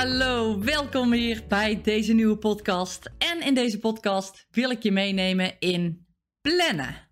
Hallo, welkom hier bij deze nieuwe podcast. En in deze podcast wil ik je meenemen in plannen.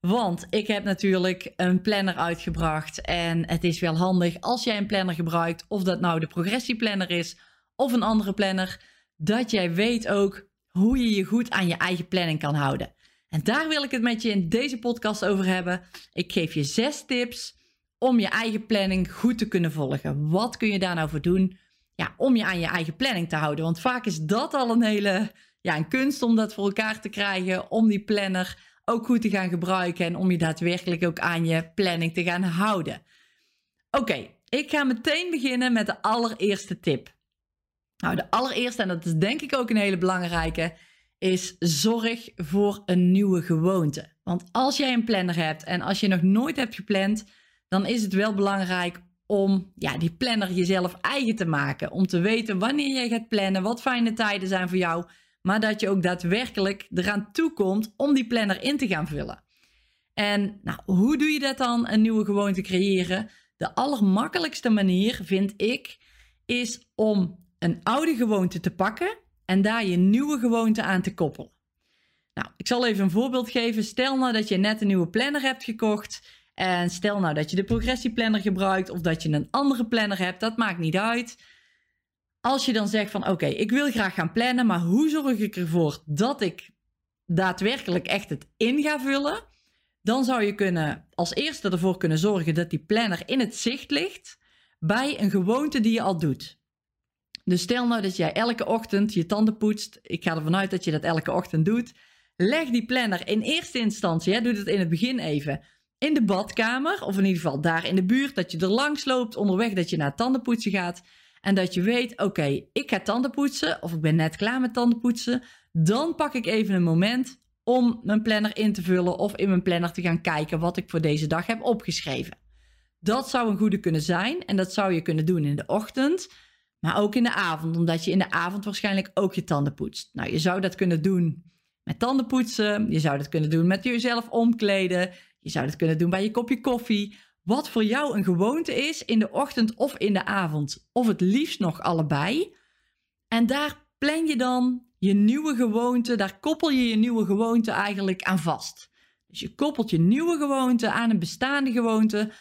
Want ik heb natuurlijk een planner uitgebracht. En het is wel handig als jij een planner gebruikt, of dat nou de progressieplanner is of een andere planner, dat jij weet ook hoe je je goed aan je eigen planning kan houden. En daar wil ik het met je in deze podcast over hebben. Ik geef je zes tips om je eigen planning goed te kunnen volgen. Wat kun je daar nou voor doen? Ja, om je aan je eigen planning te houden. Want vaak is dat al een hele ja, een kunst om dat voor elkaar te krijgen. Om die planner ook goed te gaan gebruiken. En om je daadwerkelijk ook aan je planning te gaan houden. Oké, ik ga meteen beginnen met de allereerste tip. Nou, de allereerste, en dat is denk ik ook een hele belangrijke, is zorg voor een nieuwe gewoonte. Want als jij een planner hebt en als je nog nooit hebt gepland, dan is het wel belangrijk om ja, die planner jezelf eigen te maken. Om te weten wanneer jij gaat plannen, wat fijne tijden zijn voor jou. Maar dat je ook daadwerkelijk eraan toekomt om die planner in te gaan vullen. En nou, hoe doe je dat dan, een nieuwe gewoonte creëren? De allermakkelijkste manier, vind ik, is om een oude gewoonte te pakken en daar je nieuwe gewoonte aan te koppelen. Nou, ik zal even een voorbeeld geven. Stel nou dat je net een nieuwe planner hebt gekocht en stel nou dat je de progressieplanner gebruikt of dat je een andere planner hebt, dat maakt niet uit. Als je dan zegt van oké, ik wil graag gaan plannen, maar hoe zorg ik ervoor dat ik daadwerkelijk echt het in ga vullen? Dan zou je kunnen als eerste ervoor kunnen zorgen dat die planner in het zicht ligt bij een gewoonte die je al doet. Dus stel nou dat jij elke ochtend je tanden poetst. Ik ga ervan uit dat je dat elke ochtend doet. Leg die planner in eerste instantie, hè, doe het in het begin even, in de badkamer, of in ieder geval daar in de buurt, dat je er langs loopt onderweg dat je naar tandenpoetsen gaat. En dat je weet, oké, ik ga tandenpoetsen of ik ben net klaar met tandenpoetsen. Dan pak ik even een moment om mijn planner in te vullen of in mijn planner te gaan kijken wat ik voor deze dag heb opgeschreven. Dat zou een goede kunnen zijn en dat zou je kunnen doen in de ochtend, maar ook in de avond, omdat je in de avond waarschijnlijk ook je tanden poetst. Nou, je zou dat kunnen doen met tandenpoetsen, je zou dat kunnen doen met jezelf omkleden, je zou het kunnen doen bij je kopje koffie. Wat voor jou een gewoonte is in de ochtend of in de avond. Of het liefst nog allebei. En daar plan je dan je nieuwe gewoonte, daar koppel je je nieuwe gewoonte eigenlijk aan vast. Dus je koppelt je nieuwe gewoonte aan een bestaande gewoonte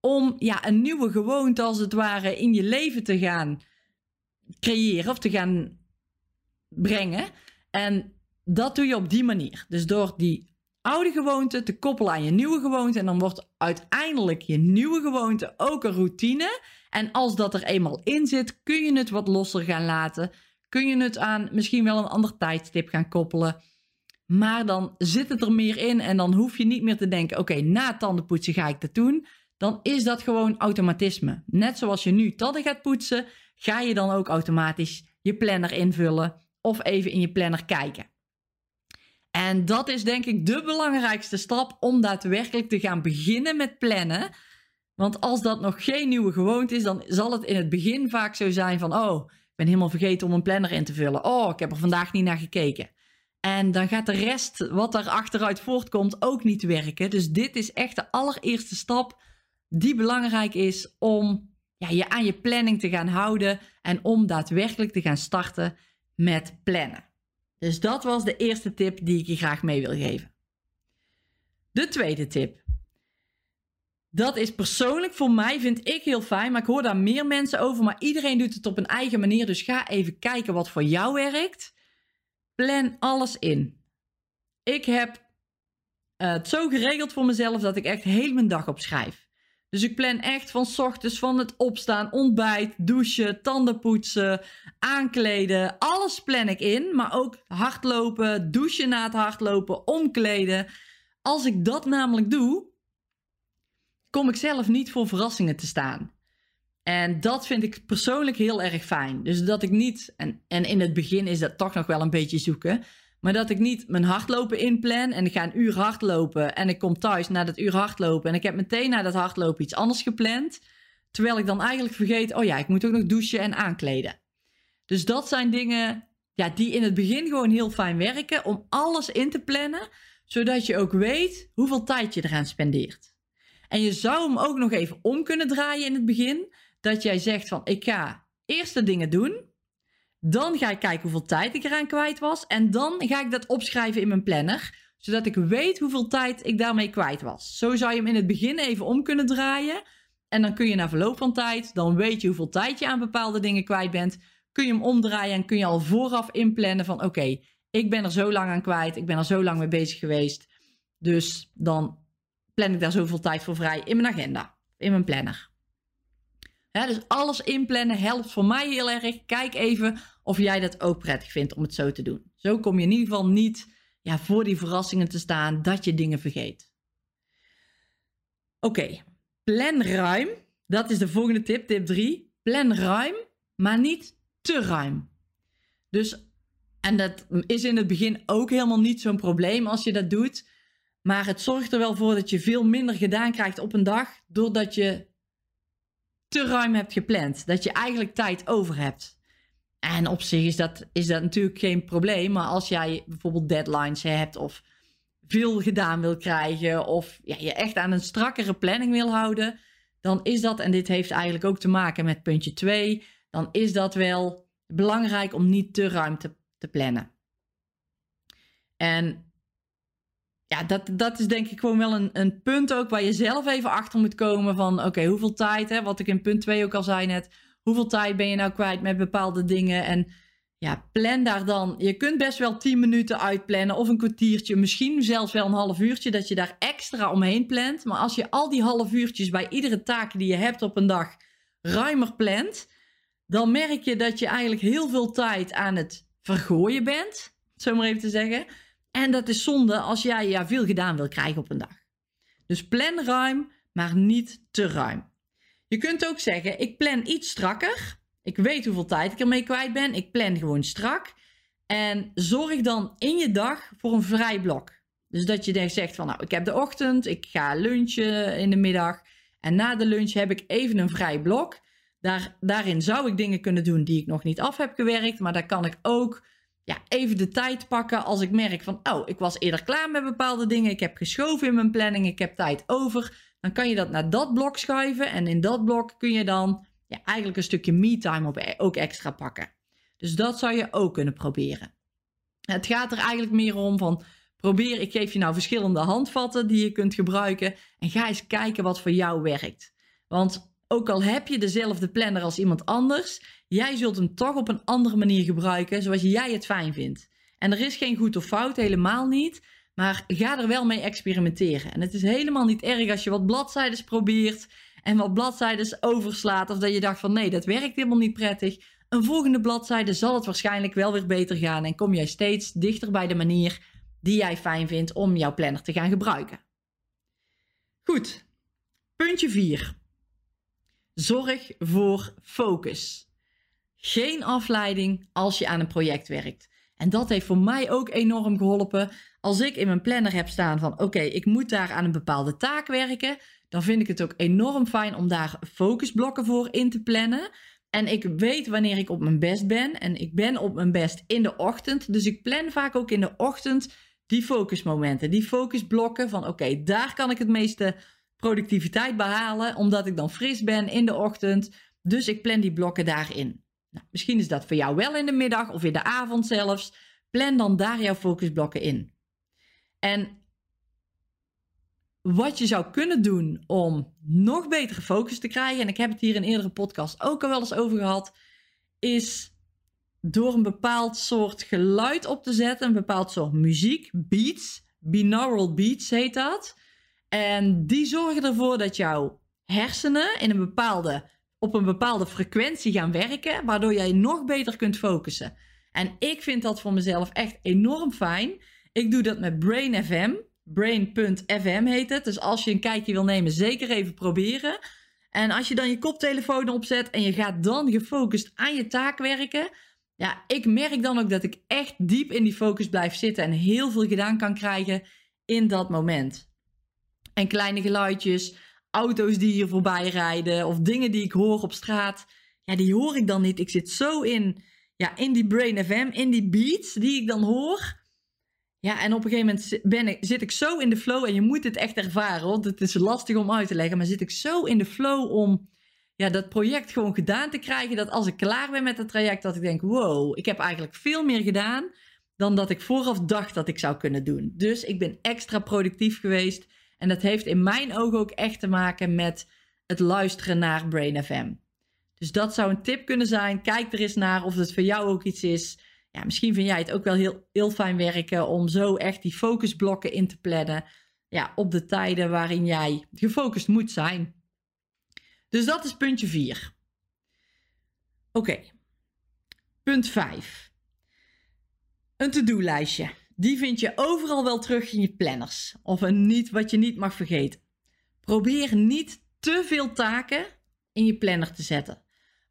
om ja, een nieuwe gewoonte als het ware in je leven te gaan creëren of te gaan brengen. En dat doe je op die manier. Dus door die oude gewoonte te koppelen aan je nieuwe gewoonte. En dan wordt uiteindelijk je nieuwe gewoonte ook een routine. En als dat er eenmaal in zit, kun je het wat losser gaan laten. Kun je het aan misschien wel een ander tijdstip gaan koppelen. Maar dan zit het er meer in en dan hoef je niet meer te denken: oké, na tandenpoetsen ga ik dat doen. Dan is dat gewoon automatisme. Net zoals je nu tanden gaat poetsen, ga je dan ook automatisch je planner invullen of even in je planner kijken. En dat is denk ik de belangrijkste stap om daadwerkelijk te gaan beginnen met plannen. Want als dat nog geen nieuwe gewoonte is, dan zal het in het begin vaak zo zijn van, oh, ik ben helemaal vergeten om een planner in te vullen. Oh, ik heb er vandaag niet naar gekeken. En dan gaat de rest wat er achteruit voortkomt ook niet werken. Dus dit is echt de allereerste stap die belangrijk is om ja, je aan je planning te gaan houden en om daadwerkelijk te gaan starten met plannen. Dus dat was de eerste tip die ik je graag mee wil geven. De tweede tip. Dat is persoonlijk voor mij, vind ik heel fijn, maar ik hoor daar meer mensen over. Maar iedereen doet het op een eigen manier. Dus ga even kijken wat voor jou werkt. Plan alles in. Ik heb het zo geregeld voor mezelf dat ik echt heel mijn dag opschrijf. Dus ik plan echt van ochtends van het opstaan, ontbijt, douchen, tanden poetsen, aankleden. Alles plan ik in, maar ook hardlopen, douchen na het hardlopen, omkleden. Als ik dat namelijk doe, kom ik zelf niet voor verrassingen te staan. En dat vind ik persoonlijk heel erg fijn. Dus dat ik niet, en, en in het begin is dat toch nog wel een beetje zoeken. Maar dat ik niet mijn hardlopen inplan en ik ga een uur hardlopen en ik kom thuis na dat uur hardlopen en ik heb meteen na dat hardlopen iets anders gepland. Terwijl ik dan eigenlijk vergeet, oh ja, ik moet ook nog douchen en aankleden. Dus dat zijn dingen ja, die in het begin gewoon heel fijn werken om alles in te plannen, zodat je ook weet hoeveel tijd je eraan spendeert. En je zou hem ook nog even om kunnen draaien in het begin, dat jij zegt van ik ga eerst de dingen doen, dan ga ik kijken hoeveel tijd ik eraan kwijt was en dan ga ik dat opschrijven in mijn planner, zodat ik weet hoeveel tijd ik daarmee kwijt was. Zo zou je hem in het begin even om kunnen draaien. En dan kun je na verloop van tijd, dan weet je hoeveel tijd je aan bepaalde dingen kwijt bent kun je hem omdraaien en kun je al vooraf inplannen van oké, ik ben er zo lang aan kwijt, ik ben er zo lang mee bezig geweest. Dus dan plan ik daar zoveel tijd voor vrij in mijn agenda, in mijn planner. Dus alles inplannen helpt voor mij heel erg. Kijk even of jij dat ook prettig vindt om het zo te doen. Zo kom je in ieder geval niet ja, voor die verrassingen te staan dat je dingen vergeet. Oké, plan ruim. Dat is de volgende tip, tip 3. Plan ruim, maar niet te ruim. Dus, en dat is in het begin ook helemaal niet zo'n probleem als je dat doet. Maar het zorgt er wel voor dat je veel minder gedaan krijgt op een dag, doordat je te ruim hebt gepland. Dat je eigenlijk tijd over hebt. En op zich is dat, is dat natuurlijk geen probleem. Maar als jij bijvoorbeeld deadlines hebt of veel gedaan wil krijgen of ja, je echt aan een strakkere planning wil houden, dan is dat, en dit heeft eigenlijk ook te maken met puntje 2, dan is dat wel belangrijk om niet te ruim te, te plannen. En ja, dat, dat is denk ik gewoon wel een, een punt ook waar je zelf even achter moet komen van oké, hoeveel tijd, hè, wat ik in punt 2 ook al zei net, hoeveel tijd ben je nou kwijt met bepaalde dingen en ja, plan daar dan. Je kunt best wel 10 minuten uitplannen of een kwartiertje, misschien zelfs wel een half uurtje, dat je daar extra omheen plant. Maar als je al die half uurtjes bij iedere taak die je hebt op een dag ruimer plant, dan merk je dat je eigenlijk heel veel tijd aan het vergooien bent, zo maar even te zeggen. En dat is zonde als jij ja, veel gedaan wil krijgen op een dag. Dus plan ruim, maar niet te ruim. Je kunt ook zeggen, ik plan iets strakker. Ik weet hoeveel tijd ik ermee kwijt ben. Ik plan gewoon strak. En zorg dan in je dag voor een vrij blok. Dus dat je zegt van, nou, ik heb de ochtend, ik ga lunchen in de middag. En na de lunch heb ik even een vrij blok. Daar, daarin zou ik dingen kunnen doen die ik nog niet af heb gewerkt. Maar daar kan ik ook ja, even de tijd pakken als ik merk van... oh, ik was eerder klaar met bepaalde dingen. Ik heb geschoven in mijn planning. Ik heb tijd over. Dan kan je dat naar dat blok schuiven. En in dat blok kun je dan ja, eigenlijk een stukje me-time e-, ook extra pakken. Dus dat zou je ook kunnen proberen. Het gaat er eigenlijk meer om van... Probeer, ik geef je nou verschillende handvatten die je kunt gebruiken. En ga eens kijken wat voor jou werkt. Want ook al heb je dezelfde planner als iemand anders, jij zult hem toch op een andere manier gebruiken zoals jij het fijn vindt. En er is geen goed of fout, helemaal niet. Maar ga er wel mee experimenteren. En het is helemaal niet erg als je wat bladzijden probeert en wat bladzijden overslaat. Of dat je dacht van nee, dat werkt helemaal niet prettig. Een volgende bladzijde zal het waarschijnlijk wel weer beter gaan. En kom jij steeds dichter bij de manier die jij fijn vindt om jouw planner te gaan gebruiken. Goed, puntje 4. Zorg voor focus. Geen afleiding als je aan een project werkt. En dat heeft voor mij ook enorm geholpen. Als ik in mijn planner heb staan van oké, ik moet daar aan een bepaalde taak werken, dan vind ik het ook enorm fijn om daar focusblokken voor in te plannen. En ik weet wanneer ik op mijn best ben. En ik ben op mijn best in de ochtend. Dus ik plan vaak ook in de ochtend die focusmomenten, die focusblokken van oké, daar kan ik het meeste productiviteit behalen, omdat ik dan fris ben in de ochtend. Dus ik plan die blokken daarin. Nou, misschien is dat voor jou wel in de middag of in de avond zelfs. Plan dan daar jouw focusblokken in. En wat je zou kunnen doen om nog betere focus te krijgen, en ik heb het hier in eerdere podcast ook al wel eens over gehad, is door een bepaald soort geluid op te zetten, een bepaald soort muziek, beats, binaural beats heet dat. En die zorgen ervoor dat jouw hersenen in een bepaalde, op een bepaalde frequentie gaan werken, waardoor jij nog beter kunt focussen. En ik vind dat voor mezelf echt enorm fijn. Ik doe dat met Brain FM. Brain.fm heet het. Dus als je een kijkje wil nemen, zeker even proberen. En als je dan je koptelefoon opzet en je gaat dan gefocust aan je taak werken, Ja, ik merk dan ook dat ik echt diep in die focus blijf zitten en heel veel gedaan kan krijgen in dat moment. En kleine geluidjes, auto's die hier voorbij rijden of dingen die ik hoor op straat, ja, die hoor ik dan niet. Ik zit zo in, ja, in die Brain FM, in die beats die ik dan hoor. Ja, en op een gegeven moment ben ik, zit ik zo in de flow en je moet het echt ervaren, want het is lastig om uit te leggen, maar zit ik zo in de flow om ja, dat project gewoon gedaan te krijgen, dat als ik klaar ben met het traject, dat ik denk, wow, ik heb eigenlijk veel meer gedaan dan dat ik vooraf dacht dat ik zou kunnen doen. Dus ik ben extra productief geweest en dat heeft in mijn ogen ook echt te maken met het luisteren naar Brain FM. Dus dat zou een tip kunnen zijn. Kijk er eens naar of het voor jou ook iets is. Ja, misschien vind jij het ook wel heel, heel fijn werken om zo echt die focusblokken in te plannen. Ja, op de tijden waarin jij gefocust moet zijn. Dus dat is puntje 4. Oké. Punt 5. Een to-do-lijstje. Die vind je overal wel terug in je planners. Of een niet wat je niet mag vergeten. Probeer niet te veel taken in je planner te zetten.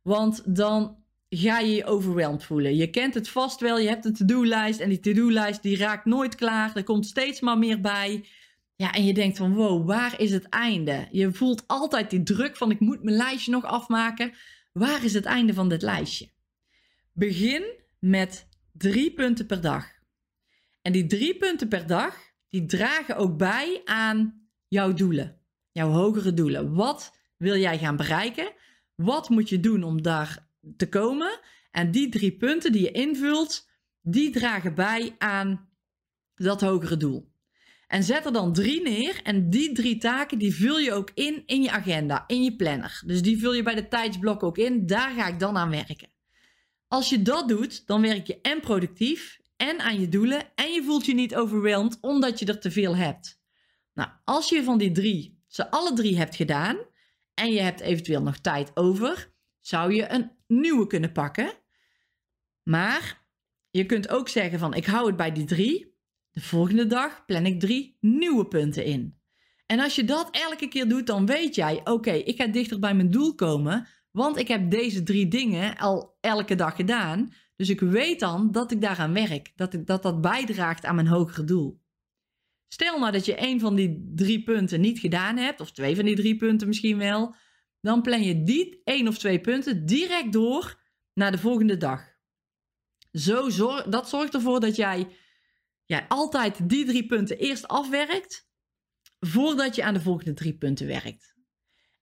Want dan ga je je overweldigd voelen. Je kent het vast wel. Je hebt een to-do-lijst. En die to-do-lijst die raakt nooit klaar. Er komt steeds maar meer bij. Ja, en je denkt van wow, waar is het einde? Je voelt altijd die druk van ik moet mijn lijstje nog afmaken. Waar is het einde van dit lijstje? Begin met drie punten per dag. En die drie punten per dag, die dragen ook bij aan jouw doelen. Jouw hogere doelen. Wat wil jij gaan bereiken? Wat moet je doen om daar te komen? En die drie punten die je invult, die dragen bij aan dat hogere doel. En zet er dan drie neer. En die drie taken die vul je ook in in je agenda, in je planner. Dus die vul je bij de tijdsblok ook in. Daar ga ik dan aan werken. Als je dat doet, dan werk je en productief en aan je doelen. En je voelt je niet overweldigd omdat je er te veel hebt. Nou, als je van die drie, ze alle drie hebt gedaan. En je hebt eventueel nog tijd over, zou je een nieuwe kunnen pakken. Maar je kunt ook zeggen van ik hou het bij die drie. De volgende dag plan ik drie nieuwe punten in. En als je dat elke keer doet, dan weet jij, oké, ik ga dichter bij mijn doel komen, want ik heb deze drie dingen al elke dag gedaan. Dus ik weet dan dat ik daaraan werk, dat ik, dat, dat bijdraagt aan mijn hogere doel. Stel nou dat je een van die drie punten niet gedaan hebt, of twee van die drie punten misschien wel, dan plan je die één of twee punten direct door naar de volgende dag. Zo zorg, dat zorgt ervoor dat jij ja, altijd die drie punten eerst afwerkt, voordat je aan de volgende drie punten werkt.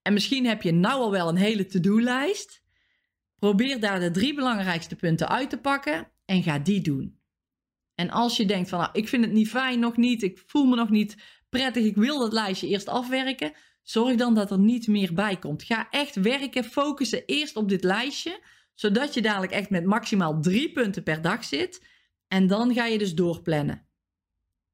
En misschien heb je nou al wel een hele to-do-lijst. Probeer daar de drie belangrijkste punten uit te pakken en ga die doen. En als je denkt van, nou, ik vind het niet fijn, nog niet, ik voel me nog niet prettig, ik wil dat lijstje eerst afwerken, zorg dan dat er niet meer bij komt. Ga echt werken, focussen eerst op dit lijstje, zodat je dadelijk echt met maximaal drie punten per dag zit en dan ga je dus doorplannen.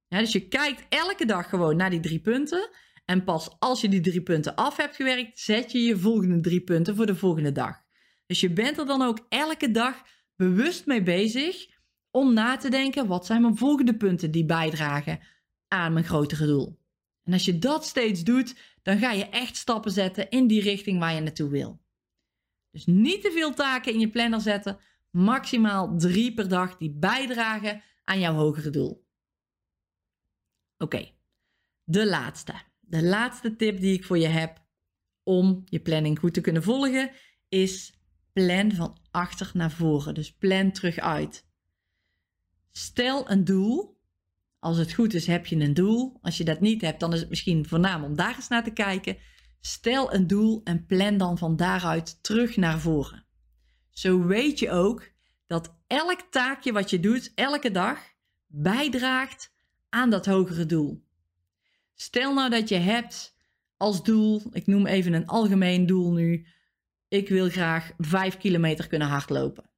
Dus je kijkt elke dag gewoon naar die drie punten. En pas als je die drie punten af hebt gewerkt, zet je je volgende drie punten voor de volgende dag. Dus je bent er dan ook elke dag bewust mee bezig om na te denken: wat zijn mijn volgende punten die bijdragen aan mijn grotere doel? En als je dat steeds doet, dan ga je echt stappen zetten in die richting waar je naartoe wil. Dus niet te veel taken in je planner zetten, maximaal drie per dag die bijdragen aan jouw hogere doel. Oké, de laatste. De laatste tip die ik voor je heb om je planning goed te kunnen volgen is plan van achter naar voren. Dus plan terug uit. Stel een doel. Als het goed is, heb je een doel. Als je dat niet hebt, dan is het misschien voornaam om daar eens naar te kijken. Stel een doel en plan dan van daaruit terug naar voren. Zo weet je ook dat elk taakje wat je doet, elke dag, bijdraagt aan dat hogere doel. Stel nou dat je hebt als doel, ik noem even een algemeen doel nu, ik wil graag 5 kilometer kunnen hardlopen.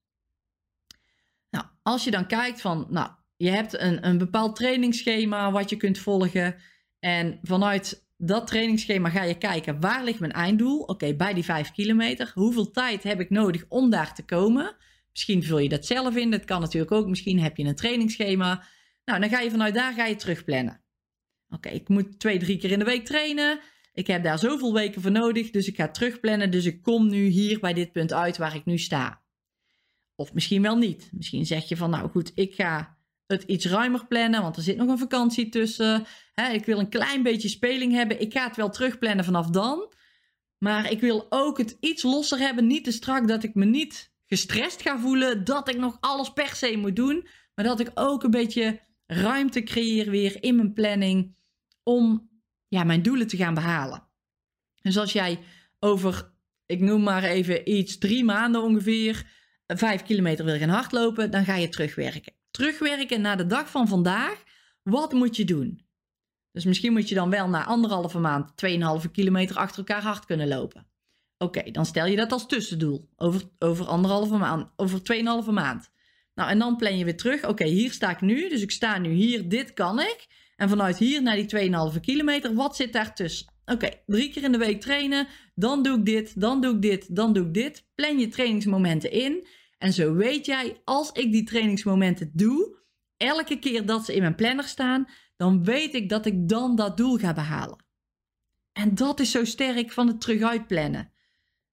Nou, als je dan kijkt van, nou, je hebt een, een bepaald trainingsschema wat je kunt volgen en vanuit dat trainingsschema ga je kijken, waar ligt mijn einddoel? Oké, bij die 5 kilometer. Hoeveel tijd heb ik nodig om daar te komen? Misschien vul je dat zelf in, dat kan natuurlijk ook. Misschien heb je een trainingsschema. Nou, dan ga je vanuit daar ga je terugplannen. Oké, ik moet twee, drie keer in de week trainen. Ik heb daar zoveel weken voor nodig, dus ik ga terugplannen. Dus ik kom nu hier bij dit punt uit waar ik nu sta. Of misschien wel niet. Misschien zeg je van, nou goed, ik ga het iets ruimer plannen, want er zit nog een vakantie tussen. ik wil een klein beetje speling hebben. Ik ga het wel terugplannen vanaf dan. Maar ik wil ook het iets losser hebben. Niet te strak dat ik me niet gestrest ga voelen. Dat ik nog alles per se moet doen. Maar dat ik ook een beetje ruimte creëer weer in mijn planning. Om ja, mijn doelen te gaan behalen. Dus als jij over, ik noem maar even iets, drie maanden ongeveer, vijf kilometer wil gaan hardlopen, dan ga je terugwerken. Terugwerken naar de dag van vandaag. Wat moet je doen? Dus misschien moet je dan wel na anderhalve maand 2,5 kilometer achter elkaar hard kunnen lopen. Oké, dan stel je dat als tussendoel. Over, over anderhalve maand, over 2,5 maand. Nou, en dan plan je weer terug. Oké, hier sta ik nu. Dus ik sta nu hier, dit kan ik. En vanuit hier naar die 2,5 kilometer, wat zit daartussen? Oké, drie keer in de week trainen. Dan doe ik dit, dan doe ik dit, dan doe ik dit. Plan je trainingsmomenten in. En zo weet jij, als ik die trainingsmomenten doe, elke keer dat ze in mijn planner staan, dan weet ik dat ik dan dat doel ga behalen. En dat is zo sterk van het teruguit plannen.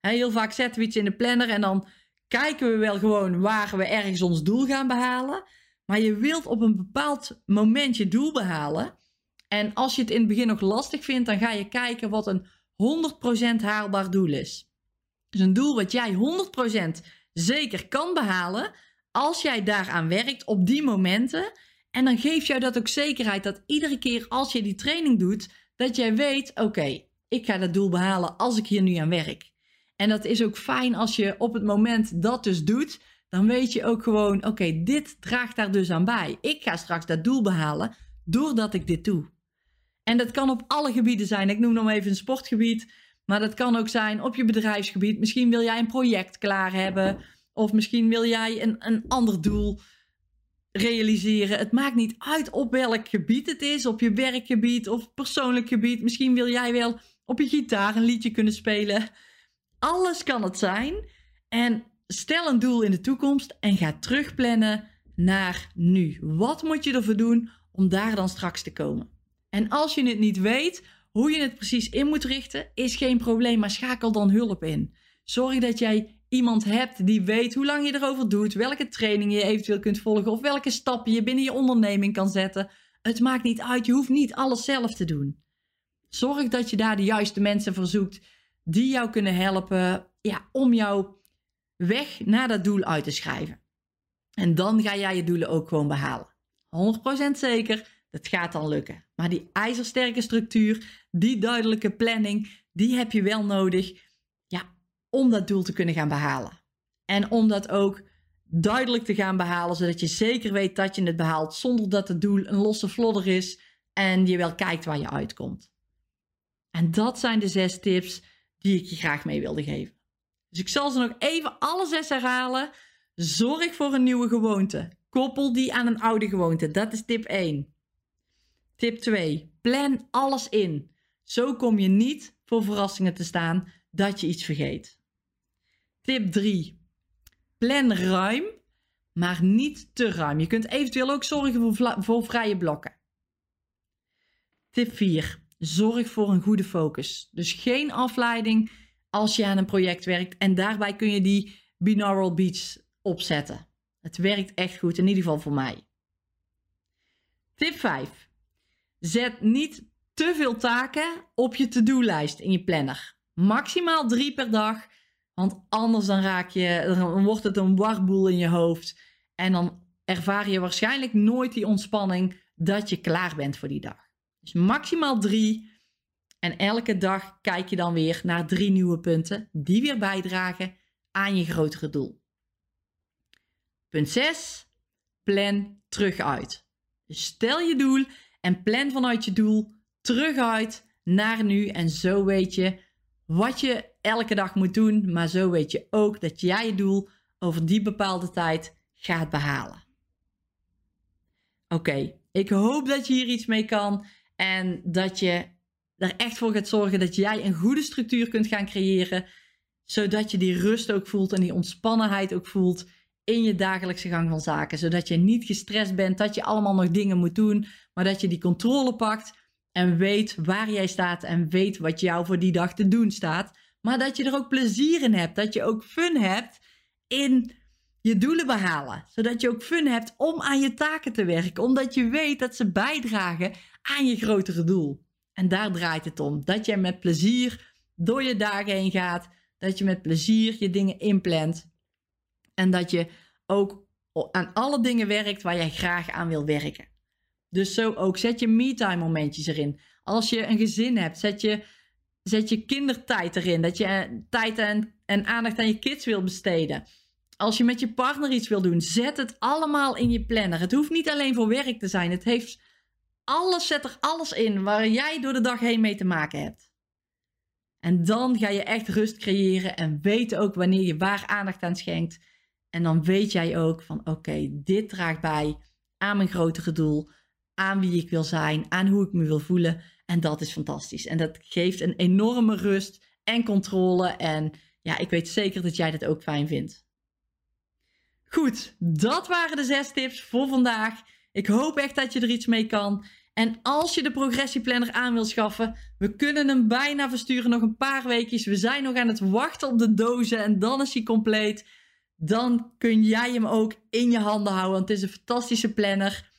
Heel vaak zetten we iets in de planner en dan kijken we wel gewoon waar we ergens ons doel gaan behalen. Maar je wilt op een bepaald moment je doel behalen. En als je het in het begin nog lastig vindt, dan ga je kijken wat een 100% haalbaar doel is. Dus een doel wat jij 100% zeker kan behalen als jij daaraan werkt op die momenten. En dan geeft jou dat ook zekerheid dat iedere keer als je die training doet, dat jij weet: oké, ik ga dat doel behalen als ik hier nu aan werk. En dat is ook fijn als je op het moment dat dus doet, dan weet je ook gewoon: oké, dit draagt daar dus aan bij. Ik ga straks dat doel behalen doordat ik dit doe. En dat kan op alle gebieden zijn. Ik noem nog even een sportgebied. Maar dat kan ook zijn op je bedrijfsgebied. Misschien wil jij een project klaar hebben. Of misschien wil jij een, een ander doel realiseren. Het maakt niet uit op welk gebied het is. Op je werkgebied of persoonlijk gebied. Misschien wil jij wel op je gitaar een liedje kunnen spelen. Alles kan het zijn. En stel een doel in de toekomst en ga terugplannen naar nu. Wat moet je ervoor doen om daar dan straks te komen? En als je het niet weet, hoe je het precies in moet richten, is geen probleem, maar schakel dan hulp in. Zorg dat jij iemand hebt die weet hoe lang je erover doet, welke trainingen je eventueel kunt volgen of welke stappen je binnen je onderneming kan zetten. Het maakt niet uit, je hoeft niet alles zelf te doen. Zorg dat je daar de juiste mensen voor zoekt die jou kunnen helpen ja, om jouw weg naar dat doel uit te schrijven. En dan ga jij je doelen ook gewoon behalen. 100% zeker. Het gaat dan lukken. Maar die ijzersterke structuur, die duidelijke planning, die heb je wel nodig ja, om dat doel te kunnen gaan behalen. En om dat ook duidelijk te gaan behalen, zodat je zeker weet dat je het behaalt zonder dat het doel een losse vlodder is en je wel kijkt waar je uitkomt. En dat zijn de zes tips die ik je graag mee wilde geven. Dus ik zal ze nog even alle zes herhalen. Zorg voor een nieuwe gewoonte. Koppel die aan een oude gewoonte. Dat is tip 1. Tip 2. Plan alles in. Zo kom je niet voor verrassingen te staan dat je iets vergeet. Tip 3. Plan ruim, maar niet te ruim. Je kunt eventueel ook zorgen voor, voor vrije blokken. Tip 4. Zorg voor een goede focus. Dus geen afleiding als je aan een project werkt. En daarbij kun je die binaural beats opzetten. Het werkt echt goed, in ieder geval voor mij. Tip 5. Zet niet te veel taken op je to-do-lijst in je planner. Maximaal drie per dag, want anders dan raak je, dan wordt het een warboel in je hoofd. En dan ervaar je waarschijnlijk nooit die ontspanning dat je klaar bent voor die dag. Dus maximaal drie. En elke dag kijk je dan weer naar drie nieuwe punten die weer bijdragen aan je grotere doel. Punt 6. Plan terug uit. Dus stel je doel en plan vanuit je doel terug uit naar nu. En zo weet je wat je elke dag moet doen. Maar zo weet je ook dat jij je doel over die bepaalde tijd gaat behalen. Oké, ik hoop dat je hier iets mee kan. En dat je er echt voor gaat zorgen dat jij een goede structuur kunt gaan creëren. Zodat je die rust ook voelt en die ontspannenheid ook voelt in je dagelijkse gang van zaken. Zodat je niet gestrest bent dat je allemaal nog dingen moet doen, maar dat je die controle pakt en weet waar jij staat en weet wat jou voor die dag te doen staat. Maar dat je er ook plezier in hebt, dat je ook fun hebt in je doelen behalen. Zodat je ook fun hebt om aan je taken te werken. Omdat je weet dat ze bijdragen aan je grotere doel. En daar draait het om. Dat je met plezier door je dagen heen gaat. Dat je met plezier je dingen inplant. En dat je ook aan alle dingen werkt waar jij graag aan wil werken. Dus zo ook. Zet je me-time momentjes erin. Als je een gezin hebt, zet je, zet je kindertijd erin. Dat je eh, tijd en, en aandacht aan je kids wil besteden. Als je met je partner iets wil doen, zet het allemaal in je planner. Het hoeft niet alleen voor werk te zijn. Het heeft alles, zet er alles in waar jij door de dag heen mee te maken hebt. En dan ga je echt rust creëren en weten ook wanneer je waar aandacht aan schenkt. En dan weet jij ook van oké, dit draagt bij aan mijn grotere doel, aan wie ik wil zijn, aan hoe ik me wil voelen. En dat is fantastisch. En dat geeft een enorme rust en controle. En ja, ik weet zeker dat jij dat ook fijn vindt. Goed, dat waren de zes tips voor vandaag. Ik hoop echt dat je er iets mee kan. En als je de progressieplanner aan wil schaffen, we kunnen hem bijna versturen nog een paar weekjes. We zijn nog aan het wachten op de dozen en dan is hij compleet. Dan kun jij hem ook in je handen houden, want het is een fantastische planner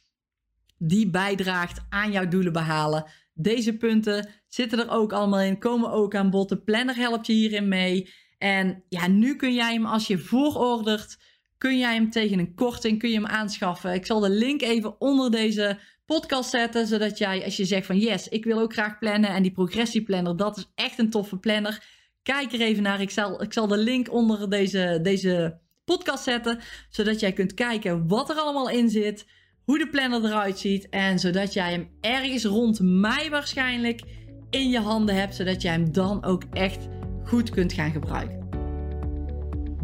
die bijdraagt aan jouw doelen behalen. Deze punten zitten er ook allemaal in, komen ook aan bod. De planner helpt je hierin mee. En ja, nu kun jij hem als je voorordert kun jij hem tegen een korting kun je hem aanschaffen. Ik zal de link even onder deze podcast zetten, zodat jij als je zegt van yes, ik wil ook graag plannen en die progressieplanner, dat is echt een toffe planner. Kijk er even naar. Ik zal, ik zal de link onder deze, deze podcast zetten, zodat jij kunt kijken wat er allemaal in zit, hoe de planner eruit ziet en zodat jij hem ergens rond mei waarschijnlijk in je handen hebt, zodat jij hem dan ook echt goed kunt gaan gebruiken.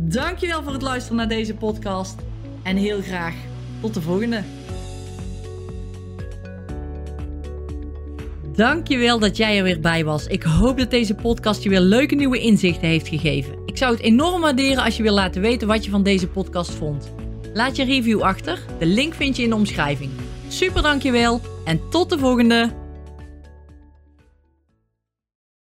Dankjewel voor het luisteren naar deze podcast. En heel graag tot de volgende. Dankjewel dat jij er weer bij was. Ik hoop dat deze podcast je weer leuke nieuwe inzichten heeft gegeven. Ik zou het enorm waarderen als je wil laten weten wat je van deze podcast vond. Laat je review achter. De link vind je in de omschrijving. Super dankjewel en tot de volgende.